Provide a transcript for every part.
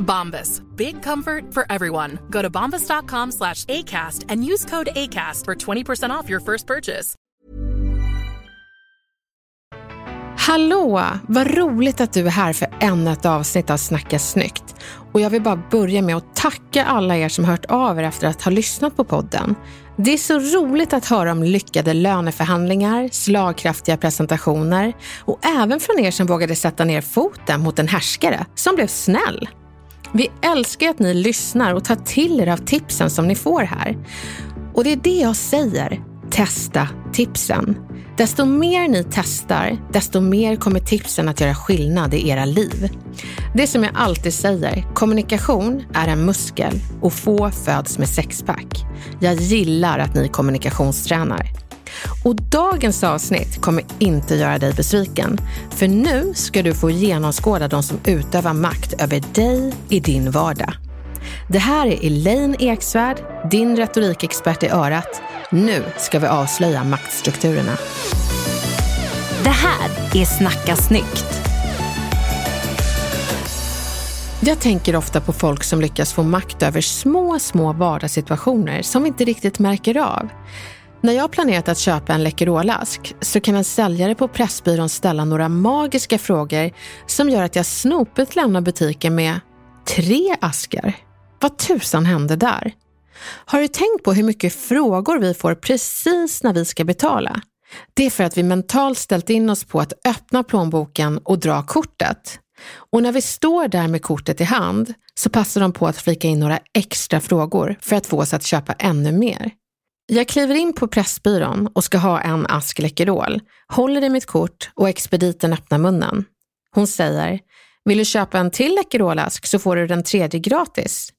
Bombas. Big comfort for everyone. Go to bombas.com slash ACAST and use code ACAST for 20% off your first purchase. Hallå! Vad roligt att du är här för ännu ett avsnitt av Snacka snyggt. Och jag vill bara börja med att tacka alla er som hört av er efter att ha lyssnat på podden. Det är så roligt att höra om lyckade löneförhandlingar, slagkraftiga presentationer och även från er som vågade sätta ner foten mot en härskare som blev snäll. Vi älskar att ni lyssnar och tar till er av tipsen som ni får här. Och det är det jag säger, testa tipsen. Desto mer ni testar, desto mer kommer tipsen att göra skillnad i era liv. Det som jag alltid säger, kommunikation är en muskel och få föds med sexpack. Jag gillar att ni kommunikationstränar. Och dagens avsnitt kommer inte göra dig besviken. För nu ska du få genomskåda de som utövar makt över dig i din vardag. Det här är Elaine Eksvärd, din retorikexpert i örat. Nu ska vi avslöja maktstrukturerna. Det här är Snacka snyggt. Jag tänker ofta på folk som lyckas få makt över små, små vardagssituationer som vi inte riktigt märker av. När jag har planerat att köpa en Läkerolask så kan en säljare på Pressbyrån ställa några magiska frågor som gör att jag snopet lämnar butiken med tre askar. Vad tusan hände där? Har du tänkt på hur mycket frågor vi får precis när vi ska betala? Det är för att vi mentalt ställt in oss på att öppna plånboken och dra kortet. Och när vi står där med kortet i hand så passar de på att flika in några extra frågor för att få oss att köpa ännu mer. Jag kliver in på Pressbyrån och ska ha en ask Läkerol, håller i mitt kort och expediten öppnar munnen. Hon säger, vill du köpa en till Läkerolask så får du den tredje gratis.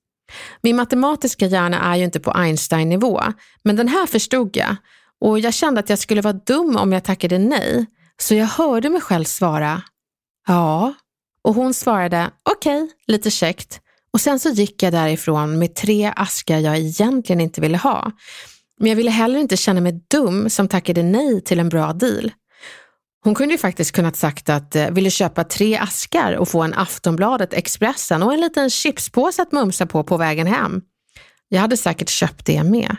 Min matematiska hjärna är ju inte på Einstein-nivå, men den här förstod jag och jag kände att jag skulle vara dum om jag tackade nej, så jag hörde mig själv svara ja. Och hon svarade okej, okay, lite käckt. Och sen så gick jag därifrån med tre askar jag egentligen inte ville ha. Men jag ville heller inte känna mig dum som tackade nej till en bra deal. Hon kunde ju faktiskt kunnat sagt att eh, ville köpa tre askar och få en Aftonbladet, Expressen och en liten chipspåse att mumsa på på vägen hem. Jag hade säkert köpt det med.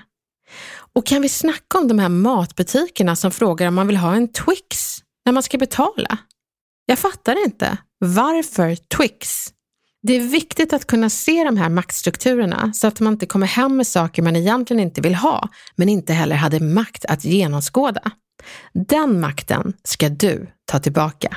Och kan vi snacka om de här matbutikerna som frågar om man vill ha en Twix när man ska betala? Jag fattar inte. Varför Twix? Det är viktigt att kunna se de här maktstrukturerna så att man inte kommer hem med saker man egentligen inte vill ha, men inte heller hade makt att genomskåda. Den makten ska du ta tillbaka.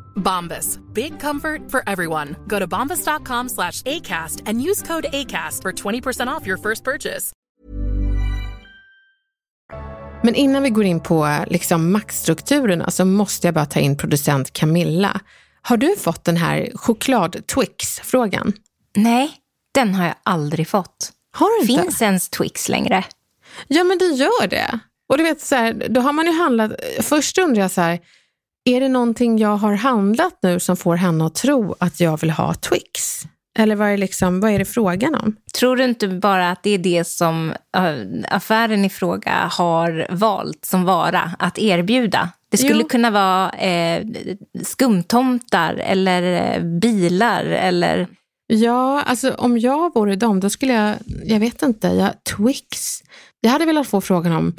Bombas. Big comfort for everyone. Go to bombas.com slash ACAST and use code ACAST for 20% off your first purchase. Men innan vi går in på liksom maktstrukturerna så måste jag bara ta in producent Camilla. Har du fått den här choklad-Twix-frågan? Nej, den har jag aldrig fått. Har du inte? Finns ens Twix längre? Ja, men det gör det. Och du vet, så här, då har man ju handlat... Först undrar jag så här, är det någonting jag har handlat nu som får henne att tro att jag vill ha Twix? Eller vad är, liksom, vad är det frågan om? Tror du inte bara att det är det som äh, affären i fråga har valt som vara att erbjuda? Det skulle Jo. kunna vara eh, skumtomtar eller eh, bilar eller... Ja, alltså om jag vore dem, då skulle jag, jag vet inte, jag, Twix. Jag hade velat få frågan om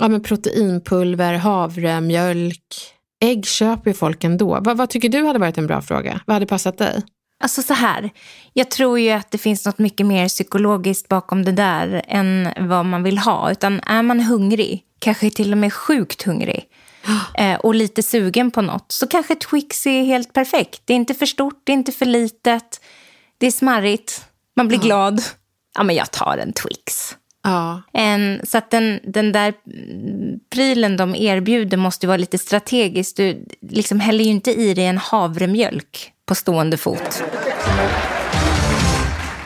ja, men proteinpulver, havre, mjölk. Ägg köper ju folk ändå. Vad, vad tycker du hade varit en bra fråga? Vad hade passat dig? Alltså så här, jag tror ju att det finns något mycket mer psykologiskt bakom det där än vad man vill ha. Utan är man hungrig, kanske till och med sjukt hungrig eh, och lite sugen på något, så kanske Twix är helt perfekt. Det är inte för stort, det är inte för litet, det är smarrigt, man blir glad. Ja, men jag tar en Twix. Ja, En, så att den, den där prylen de erbjuder måste ju vara lite strategisk. Du liksom häller ju inte i dig en havremjölk på stående fot.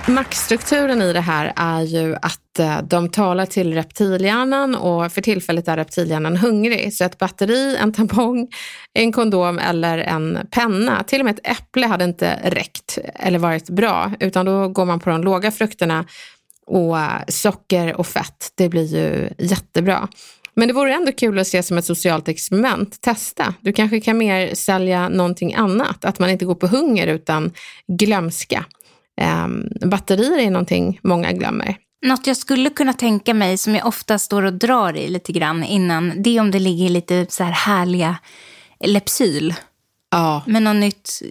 Maktstrukturen i det här är ju att eh, de talar till reptilhjärnan och för tillfället är reptilhjärnan hungrig. Så ett batteri, en tampong, en kondom eller en penna, till och med ett äpple hade inte räckt eller varit bra, utan då går man på de låga frukterna och eh, socker och fett, det blir ju jättebra. Men det vore ändå kul att se som ett socialt experiment. Testa. Du kanske kan mer sälja någonting annat. Att man inte går på hunger utan glömska. Um, batterier är någonting många glömmer. Något jag skulle kunna tänka mig som jag ofta står och drar i lite grann innan, det är om det ligger lite så här härliga Lepsyl Ja, med något nytt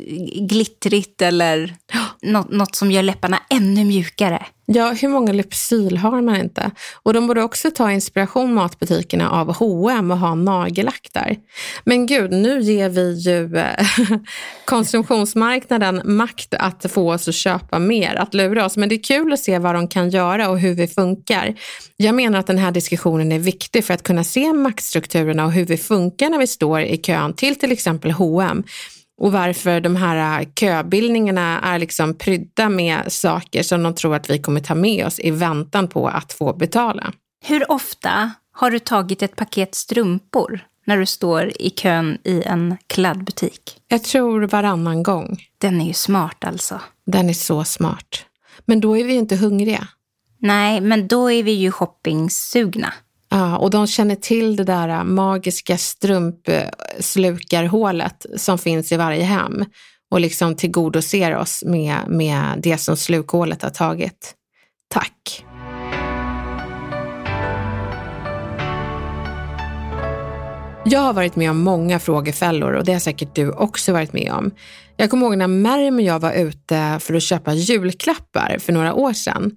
glittrigt eller något, något som gör läpparna ännu mjukare. ja, hur många Lypsyl har man inte? Och de borde också ta inspiration matbutikerna av H&M och ha nagellack där. Men gud, nu ger vi ju eh, konsumtionsmarknaden makt att få oss att köpa mer, att lura oss. Men det är kul att se vad de kan göra och hur vi funkar. Jag menar att den här diskussionen är viktig för att kunna se maktstrukturerna och hur vi funkar när vi står i kön till till exempel H&M och varför de här köbildningarna är liksom prydda med saker som de tror att vi kommer ta med oss i väntan på att få betala. Hur ofta har du tagit ett paket strumpor när du står i kön i en kladdbutik? Jag tror varannan gång. Den är ju smart alltså. Den är så smart. Men då är vi ju inte hungriga. Nej, men då är vi ju shoppingsugna. Ja, och de känner till det där äh, magiska strumpslukarhålet som finns i varje hem och liksom tillgodoser oss med, med det som slukhålet har tagit. Tack. Jag har varit med om många frågefällor och det har säkert du också varit med om. Jag kommer ihåg när Merrim och jag var ute för att köpa julklappar för några år sedan.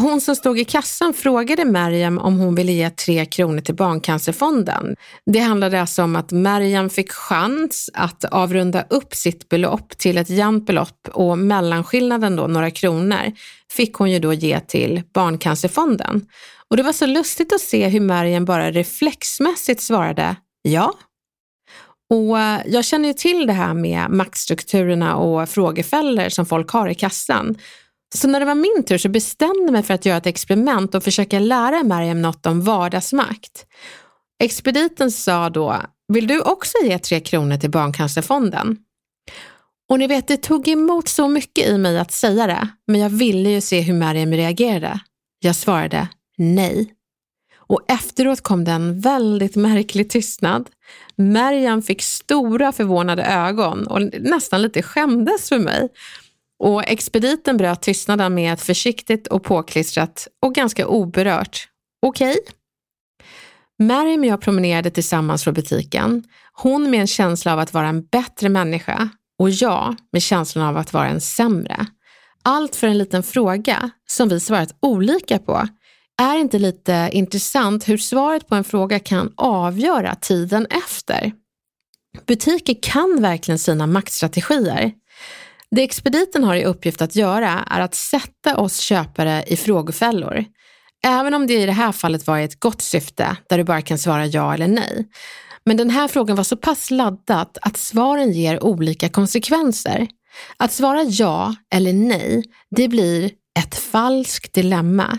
Hon som stod i kassan frågade Mariam om hon ville ge tre kronor till Barncancerfonden. Det handlade alltså om att Mariam fick chans att avrunda upp sitt belopp till ett jämnt belopp och mellanskillnaden då, några kronor, fick hon ju då ge till Barncancerfonden. Och det var så lustigt att se hur Mariam bara reflexmässigt svarade ja. Och eh, jag känner ju till det här med maktstrukturerna och frågefällor som folk har i kassan. Så när det var min tur så bestämde jag mig för att göra ett experiment och försöka lära Mariam något om vardagsmakt. Expediten sa då, vill du också ge tre kronor till Barncancerfonden? Och ni vet, det tog emot så mycket i mig att säga det, men jag ville ju se hur Mariam reagerade. Jag svarade nej. Och efteråt kom det en väldigt märklig tystnad. Mariam fick stora förvånade ögon och nästan lite skämdes för mig. Och expediten bröt tystnaden med ett försiktigt och påklistrat och ganska oberört okej. Okay. Mary och jag promenerade tillsammans från butiken. Hon med en känsla av att vara en bättre människa och jag med känslan av att vara en sämre. Allt för en liten fråga som vi svarat olika på. Är inte lite intressant hur svaret på en fråga kan avgöra tiden efter? Butiker kan verkligen sina maktstrategier. Det expediten har i uppgift att göra är att sätta oss köpare i frågefällor. Även om det i det här fallet var i ett gott syfte, där du bara kan svara ja eller nej. Men den här frågan var så pass laddat att svaren ger olika konsekvenser. Att svara ja eller nej, det blir ett falskt dilemma.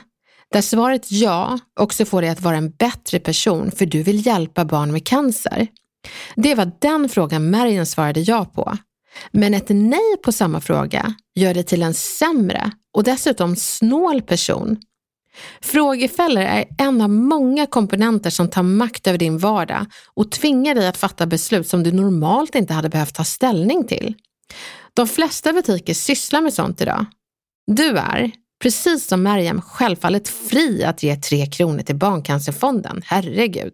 Där svaret ja också får dig att vara en bättre person för du vill hjälpa barn med cancer. Det var den frågan Marion svarade ja på. Men ett nej på samma fråga gör dig till en sämre och dessutom snål person. Frågefällor är en av många komponenter som tar makt över din vardag och tvingar dig att fatta beslut som du normalt inte hade behövt ta ställning till. De flesta butiker sysslar med sånt idag. Du är, precis som Mariam, självfallet fri att ge tre kronor till Barncancerfonden, herregud.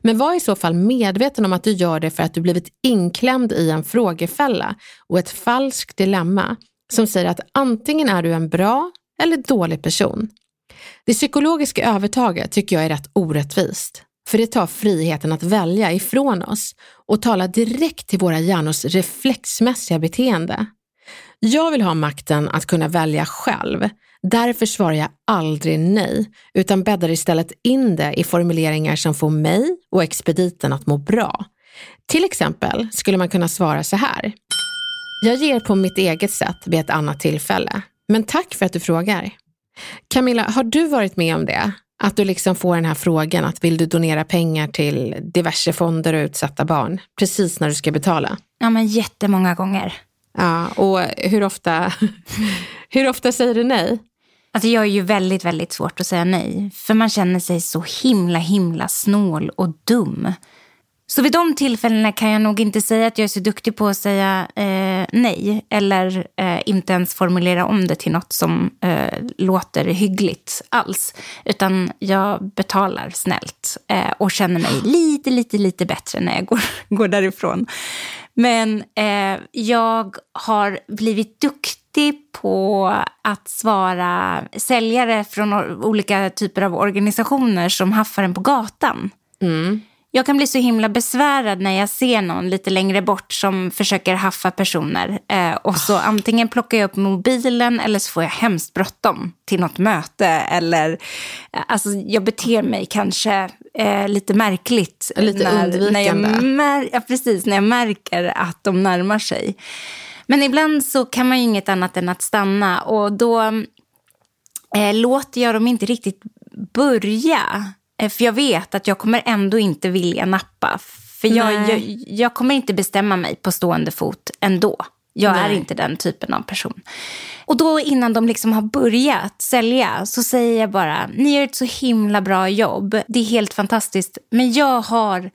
Men var i så fall medveten om att du gör det för att du blivit inklämd i en frågefälla och ett falskt dilemma som säger att antingen är du en bra eller dålig person. Det psykologiska övertaget tycker jag är rätt orättvist, för det tar friheten att välja ifrån oss och talar direkt till våra hjärnors reflexmässiga beteende. Jag vill ha makten att kunna välja själv. Därför svarar jag aldrig nej, utan bäddar istället in det i formuleringar som får mig och expediten att må bra. Till exempel skulle man kunna svara så här. Jag ger på mitt eget sätt vid ett annat tillfälle, men tack för att du frågar. Camilla, har du varit med om det? Att du liksom får den här frågan att vill du donera pengar till diverse fonder och utsatta barn precis när du ska betala? Ja, men jättemånga gånger. Ja, och hur ofta, hur ofta säger du nej? Alltså jag är ju väldigt, väldigt svårt att säga nej. För man känner sig så himla, himla snål och dum. Så vid de tillfällena kan jag nog inte säga att jag är så duktig på att säga eh, nej. Eller eh, inte ens formulera om det till något som eh, låter hyggligt alls. Utan jag betalar snällt eh, och känner mig lite, lite, lite bättre när jag går, går därifrån. Men eh, jag har blivit duktig på att svara säljare från olika typer av organisationer som haffar en på gatan. Mm. Jag kan bli så himla besvärad när jag ser någon lite längre bort som försöker haffa personer. Eh, och så oh. antingen plockar jag upp mobilen eller så får jag hemskt bråttom till något möte. Eller, eh, alltså, jag beter mig kanske eh, lite märkligt. Lite när, undvikande. När jag, ja, precis, när jag märker att de närmar sig. Men ibland så kan man ju inget annat än att stanna. Och då eh, låter jag dem inte riktigt börja. Eh, för jag vet att jag kommer ändå inte vilja nappa. För jag, jag, jag, kommer inte bestämma mig på stående fot ändå. Jag Nej. är inte den typen av person. Och då innan de liksom har börjat sälja så säger jag bara, ni gör ett så himla bra jobb. Det är helt fantastiskt. Men jag har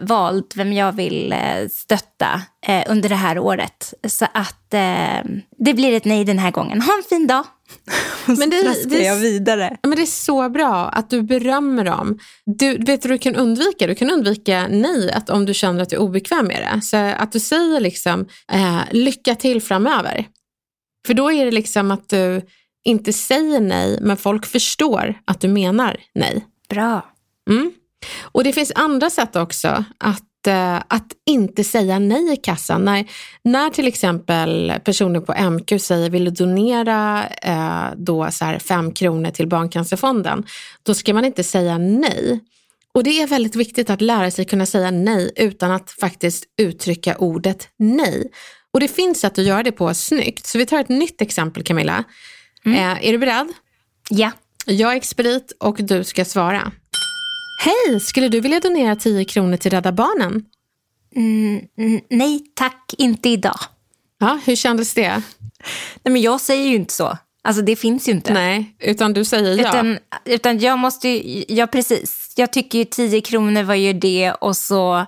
valt vem jag vill eh, stötta eh, under det här året. Så att eh, det blir ett nej den här gången. Ha en fin dag! men det, det, jag vidare. Men det är så bra att du berömmer dem. Du, vet du du kan undvika? Du kan undvika nejet om du känner att du är obekväm med det. Så att du säger liksom eh, lycka till framöver. För då är det liksom att du inte säger nej, men folk förstår att du menar nej. Bra. Mm. Och det finns andra sätt också att, eh, att inte säga nej i kassan. När, när till exempel personer på MQ säger vill du donera eh, då så här fem kronor till Barncancerfonden, då ska man inte säga nej. Och det är väldigt viktigt att lära sig kunna säga nej utan att faktiskt uttrycka ordet nej. Och det finns sätt att göra det på snyggt. Så vi tar ett nytt exempel Camilla. Mm. Eh, är du beredd? Ja. Jag är expedit och du ska svara. Hej, skulle du vilja donera 10 kronor till Rädda Barnen? Mm, mm, nej tack, inte idag. Ja, hur kändes det? Nej, men jag säger ju inte så. Alltså det finns ju inte. Nej, utan du säger ja. Utan, utan jag måste ju, ja precis. Jag tycker ju 10 kronor, vad gör det? Och så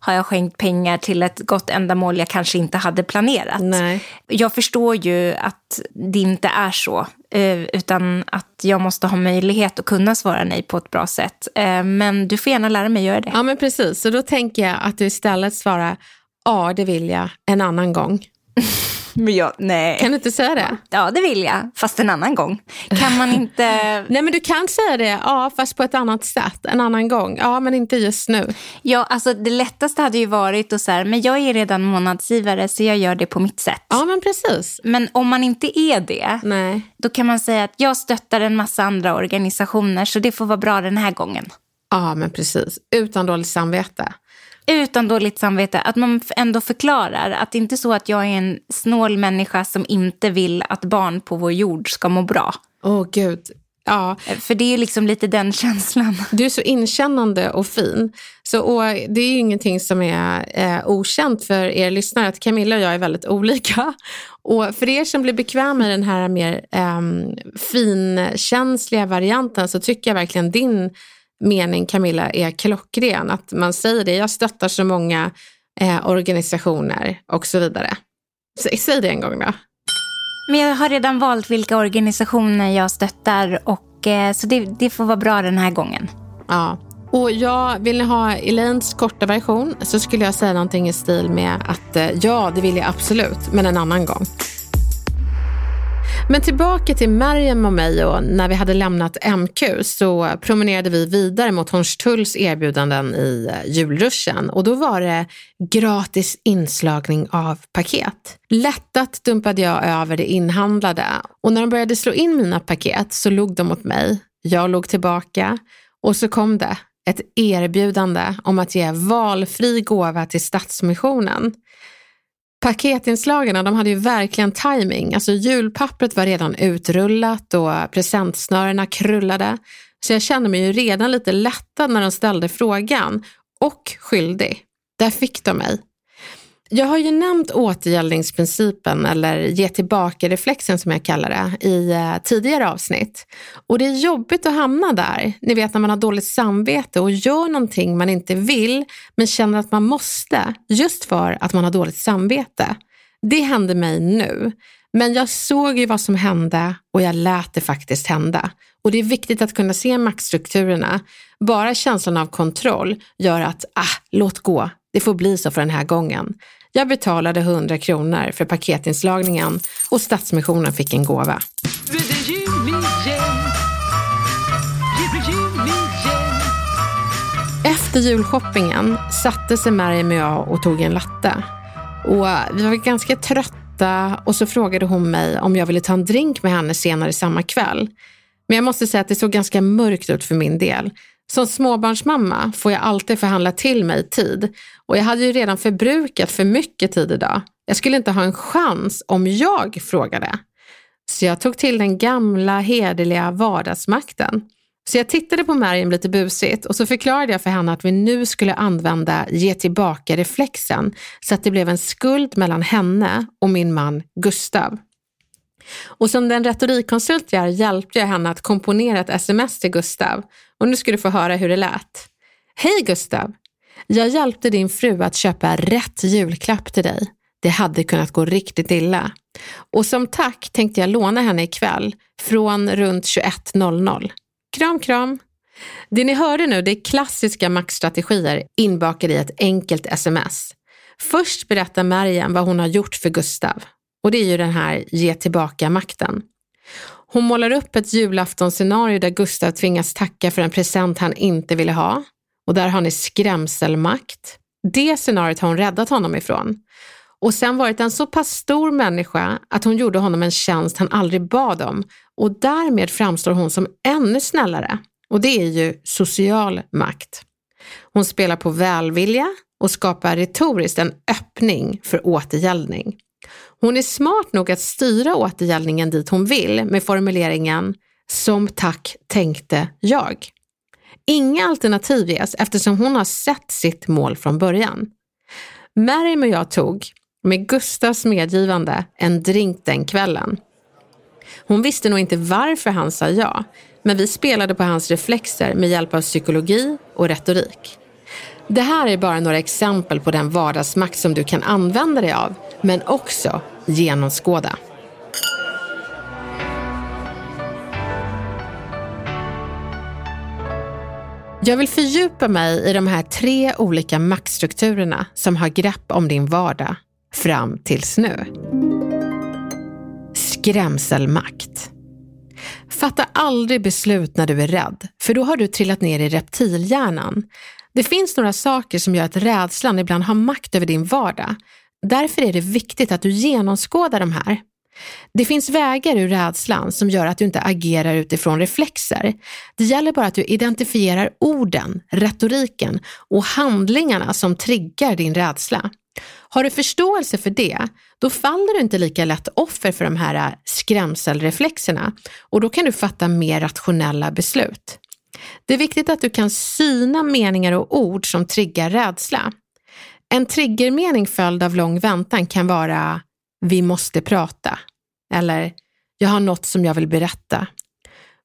har jag skänkt pengar till ett gott ändamål jag kanske inte hade planerat. Nej. Jag förstår ju att det inte är så, eh, utan att jag måste ha möjlighet att kunna svara nej på ett bra sätt. Eh, men du får gärna lära mig göra det. Ja, men precis. Så då tänker jag att du istället svarar ja, det vill jag en annan gång. Men jag, nej. Kan du inte säga det? Ja, det vill jag. Fast en annan gång. Kan man inte... Nej, men du kan säga det, ja, fast på ett annat sätt. En annan gång. Ja, men inte just nu. Ja, alltså det lättaste hade ju varit att säga, men jag är redan månadsgivare så jag gör det på mitt sätt. Ja, men precis. Men om man inte är det, Nej. då kan man säga att jag stöttar en massa andra organisationer så det får vara bra den här gången. Ja, men precis. Utan dåligt samvete. Utan dåligt samvete, att man ändå förklarar att det inte är så att jag är en snål människa som inte vill att barn på vår jord ska må bra. Åh, gud. Ja, För det är liksom lite den känslan. du är så inkännande och fin. Så, och det är ju ingenting som är eh, okänt för er lyssnare, att Camilla och jag är väldigt olika. Och för er som blir bekväma i den här mer eh, finkänsliga varianten så tycker jag verkligen din mening Camilla är klockren. Att man säger det, jag stöttar så många eh, organisationer och så vidare. Sä, säg det en gång då. Men jag har redan valt vilka organisationer jag stöttar och eh, så det, det får vara bra den här gången. Ja. Och jag, vill ni ha Elaines korta version så skulle jag säga någonting i stil med att eh, ja, det vill jag absolut, men en annan gång. Men tillbaka till Mariam och mig och när vi hade lämnat MQ så promenerade vi vidare mot Hornstulls erbjudanden i eh, julruschen och då var det gratis inslagning av paket. Lättat dumpade jag över det inhandlade och när de började slå in mina paket så log de mot mig. Jag låg tillbaka och så kom det ett erbjudande om att ge valfri gåva till Stadsmissionen. Paketinslagen de hade ju verkligen timing. Alltså julpappret var redan utrullat och presentsnörena krullade. Så jag kände mig ju redan lite lättad när de ställde frågan. Och skyldig. Där fick de mig. Jag har ju nämnt återgäldningsprincipen eller ge tillbaka-reflexen som jag kallar det i eh, tidigare avsnitt. Och det är jobbigt att hamna där, ni vet när man har dåligt samvete och gör någonting man inte vill men känner att man måste just för att man har dåligt samvete. Det hände mig nu. Men jag såg ju vad som hände och jag lät det faktiskt hända. Och det är viktigt att kunna se maktstrukturerna. Bara känslan av kontroll gör att, ah, låt gå. Det får bli så för den här gången. Jag betalade 100 kronor för paketinslagningen och Stadsmissionen fick en gåva. Efter julshoppingen satte sig Mariam och jag och tog en latte. Och vi var ganska trötta och så frågade hon mig om jag ville ta en drink med henne senare samma kväll. Men jag måste säga att det såg ganska mörkt ut för min del. Som småbarnsmamma får jag alltid förhandla till mig tid och jag hade ju redan förbrukat för mycket tid idag. Jag skulle inte ha en chans om jag frågade. Så jag tog till den gamla hederliga vardagsmakten. Så jag tittade på Mariam lite busigt och så förklarade jag för henne att vi nu skulle använda ge tillbaka-reflexen så att det blev en skuld mellan henne och min man Gustav. Och som den retorikkonsult jag är hjälpte jag henne att komponera ett sms till Gustav och nu ska du få höra hur det lät. Hej Gustav! Jag hjälpte din fru att köpa rätt julklapp till dig. Det hade kunnat gå riktigt illa. Och som tack tänkte jag låna henne ikväll från runt 21.00. Kram, kram! Det ni hörde nu det är klassiska maktstrategier inbakade i ett enkelt sms. Först berättar Marian vad hon har gjort för Gustav och det är ju den här ge tillbaka makten. Hon målar upp ett julaftonscenario där Gustav tvingas tacka för en present han inte ville ha. Och där har ni skrämselmakt. Det scenariot har hon räddat honom ifrån. Och sen varit en så pass stor människa att hon gjorde honom en tjänst han aldrig bad om. Och därmed framstår hon som ännu snällare. Och det är ju social makt. Hon spelar på välvilja och skapar retoriskt en öppning för återgäldning. Hon är smart nog att styra återgällningen dit hon vill med formuleringen “som tack tänkte jag”. Inga alternativ ges eftersom hon har sett sitt mål från början. Mary och jag tog, med Gustavs medgivande, en drink den kvällen. Hon visste nog inte varför han sa ja, men vi spelade på hans reflexer med hjälp av psykologi och retorik. Det här är bara några exempel på den vardagsmakt som du kan använda dig av, men också genomskåda. Jag vill fördjupa mig i de här tre olika maktstrukturerna som har grepp om din vardag fram tills nu. Skrämselmakt. Fatta aldrig beslut när du är rädd, för då har du trillat ner i reptilhjärnan. Det finns några saker som gör att rädslan ibland har makt över din vardag. Därför är det viktigt att du genomskådar de här. Det finns vägar ur rädslan som gör att du inte agerar utifrån reflexer. Det gäller bara att du identifierar orden, retoriken och handlingarna som triggar din rädsla. Har du förståelse för det, då faller du inte lika lätt offer för de här äh, skrämselreflexerna och då kan du fatta mer rationella beslut. Det är viktigt att du kan syna meningar och ord som triggar rädsla. En triggermening följd av lång väntan kan vara vi måste prata eller jag har något som jag vill berätta.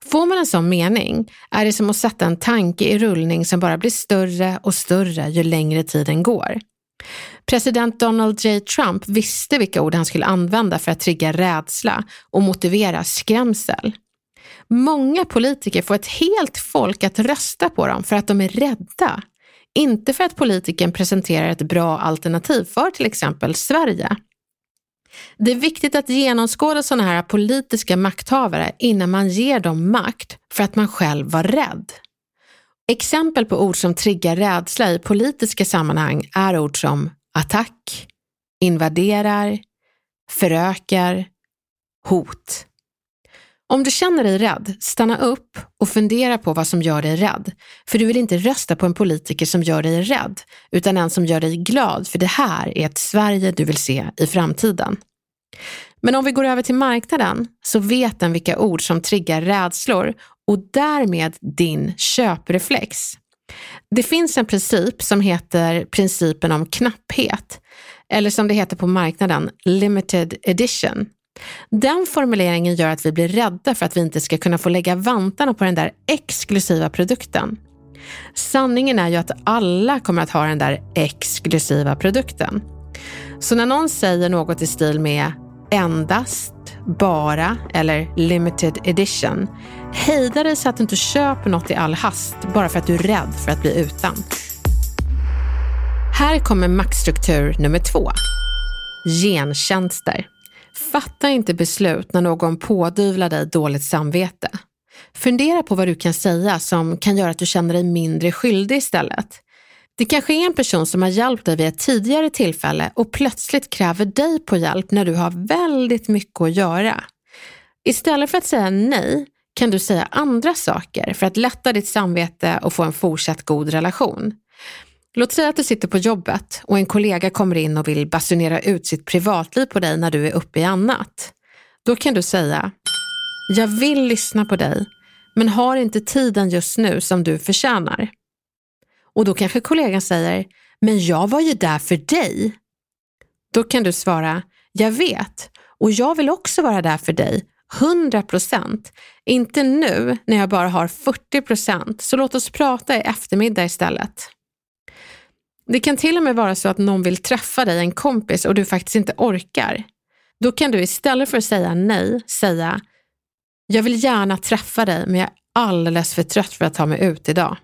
Får man en sån mening är det som att sätta en tanke i rullning som bara blir större och större ju längre tiden går. President Donald J. Trump visste vilka ord han skulle använda för att trigga rädsla och motivera skrämsel. Många politiker får ett helt folk att rösta på dem för att de är rädda. Inte för att politikern presenterar ett bra alternativ för till exempel Sverige. Det är viktigt att genomskåda sådana här politiska makthavare innan man ger dem makt för att man själv var rädd. Exempel på ord som triggar rädsla i politiska sammanhang är ord som attack, invaderar, förökar, hot. Om du känner dig rädd, stanna upp och fundera på vad som gör dig rädd. För du vill inte rösta på en politiker som gör dig rädd, utan en som gör dig glad, för det här är ett Sverige du vill se i framtiden. Men om vi går över till marknaden så vet den vilka ord som triggar rädslor och därmed din köpreflex. Det finns en princip som heter principen om knapphet, eller som det heter på marknaden, limited edition. Den formuleringen gör att vi blir rädda för att vi inte ska kunna få lägga vantarna på den där exklusiva produkten. Sanningen är ju att alla kommer att ha den där exklusiva produkten. Så när någon säger något i stil med endast, bara eller limited edition, hejda dig så att du inte köper något i all hast bara för att du är rädd för att bli utan. Här kommer maktstruktur nummer två. Gentjänster. Fatta inte beslut när någon pådyvlar dig dåligt samvete. Fundera på vad du kan säga som kan göra att du känner dig mindre skyldig istället. Det kanske är en person som har hjälpt dig vid ett tidigare tillfälle och plötsligt kräver dig på hjälp när du har väldigt mycket att göra. Istället för att säga nej kan du säga andra saker för att lätta ditt samvete och få en fortsatt god relation. Låt säga att du sitter på jobbet och en kollega kommer in och vill basunera ut sitt privatliv på dig när du är uppe i annat. Då kan du säga, jag vill lyssna på dig, men har inte tiden just nu som du förtjänar. Och då kanske kollegan säger, men jag var ju där för dig. Då kan du svara, jag vet och jag vill också vara där för dig, 100 procent. Inte nu när jag bara har 40 procent, så låt oss prata i eftermiddag istället. Det kan till och med vara så att någon vill träffa dig, en kompis, och du faktiskt inte orkar. Då kan du istället för att säga nej, säga jag vill gärna träffa dig men jag är alldeles för trött för att ta mig ut idag.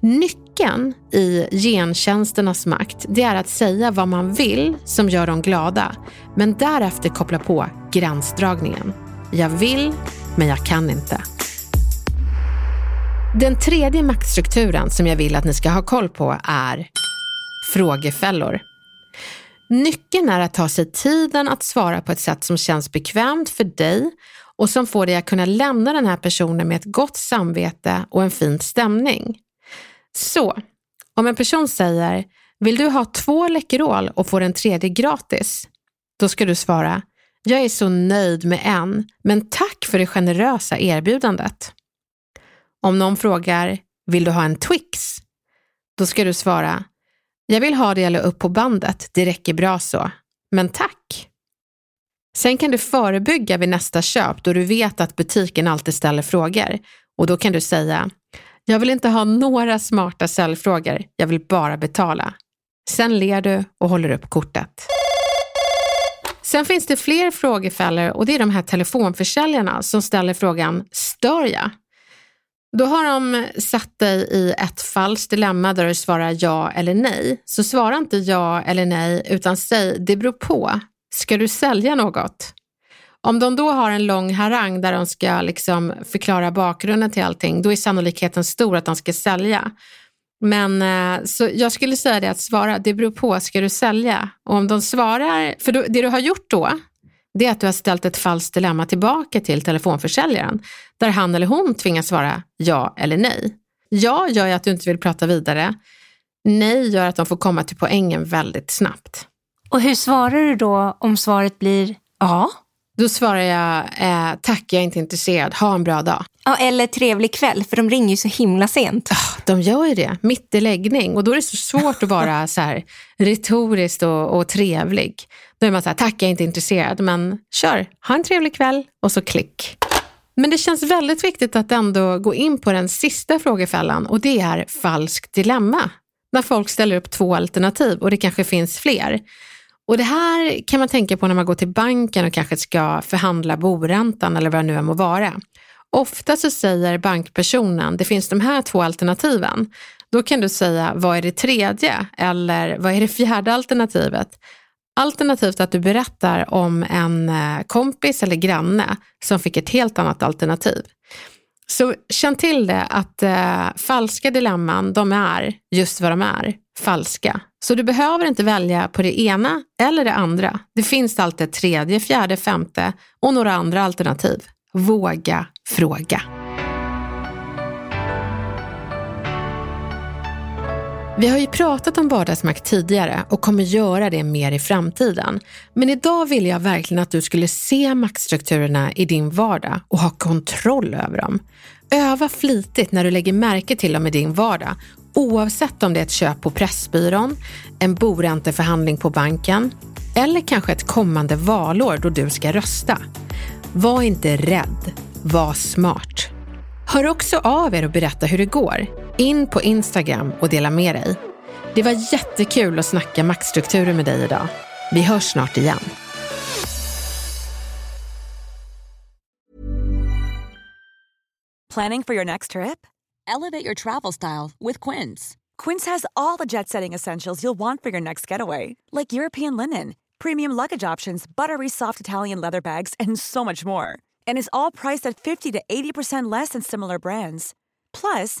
Nyckeln i gentjänsternas makt, det är att säga vad man vill som gör dem glada, men därefter koppla på gränsdragningen. Jag vill, men jag kan inte. Den tredje maktstrukturen som jag vill att ni ska ha koll på är frågefällor. Nyckeln är att ta sig tiden att svara på ett sätt som känns bekvämt för dig och som får dig att kunna lämna den här personen med ett gott samvete och en fin stämning. Så, om en person säger, vill du ha två Läkerol och få den tredje gratis? Då ska du svara, jag är så nöjd med en, men tack för det generösa erbjudandet. Om någon frågar, vill du ha en Twix? Då ska du svara, jag vill ha det eller upp på bandet, det räcker bra så, men tack. Sen kan du förebygga vid nästa köp då du vet att butiken alltid ställer frågor och då kan du säga, jag vill inte ha några smarta säljfrågor, jag vill bara betala. Sen ler du och håller upp kortet. Sen finns det fler frågefällor och det är de här telefonförsäljarna som ställer frågan, stör jag? Då har de satt dig i ett falskt dilemma där du svarar ja eller nej. Så svara inte ja eller nej utan säg det beror på. Ska du sälja något? Om de då har en lång harang där de ska liksom förklara bakgrunden till allting, då är sannolikheten stor att de ska sälja. Men eh, så jag skulle säga det att svara, det beror på, ska du sälja? Och om de svarar, för då, det du har gjort då, det är att du har ställt ett falskt dilemma tillbaka till telefonförsäljaren, där han eller hon tvingas svara ja eller nej. Ja gör ju att du inte vill prata vidare. Nej gör att de får komma till poängen väldigt snabbt. Och hur svarar du då om svaret blir ja? Då svarar jag, eh, tack jag är inte intresserad, ha en bra dag. Ja, eller trevlig kväll, för de ringer ju så himla sent. Oh, de gör ju det, mitt i läggning. Och då är det så svårt att vara så här retoriskt och, och trevlig. Då är man så här, tack jag är inte intresserad, men kör, ha en trevlig kväll och så klick. Men det känns väldigt viktigt att ändå gå in på den sista frågefällan och det är falskt dilemma. När folk ställer upp två alternativ och det kanske finns fler. Och det här kan man tänka på när man går till banken och kanske ska förhandla boräntan eller vad det nu än må vara. Ofta så säger bankpersonen, det finns de här två alternativen. Då kan du säga, vad är det tredje? Eller vad är det fjärde alternativet? Alternativt att du berättar om en eh, kompis eller granne som fick ett helt annat alternativ. Så känn till det att eh, falska dilemman, de är just vad de är, falska. Så du behöver inte välja på det ena eller det andra. Det finns alltid ett tredje, fjärde, femte och några andra alternativ. Våga fråga. Vi har ju pratat om vardagsmakt tidigare och kommer göra det mer i framtiden. Men idag vill jag verkligen att du skulle se maktstrukturerna i din vardag och ha kontroll över dem. Öva flitigt när du lägger märke till dem i din vardag oavsett om det är ett köp på Pressbyrån, en boränteförhandling på banken eller kanske ett kommande valår då du ska rösta. Var inte rädd, var smart. Hör också av er och berätta hur det går. In på Instagram och dela med dig. Det var jättekul att snacka maktstrukturer med dig idag. Vi hörs snart igen. Planning for your next trip? Elevate your travel style with Quince. Quince has all the jet setting essentials you'll want for your next getaway, like European linen, premium luggage options, buttery soft Italian leather bags, and so much more. And is all priced at 50 to 80% less than similar brands. Plus,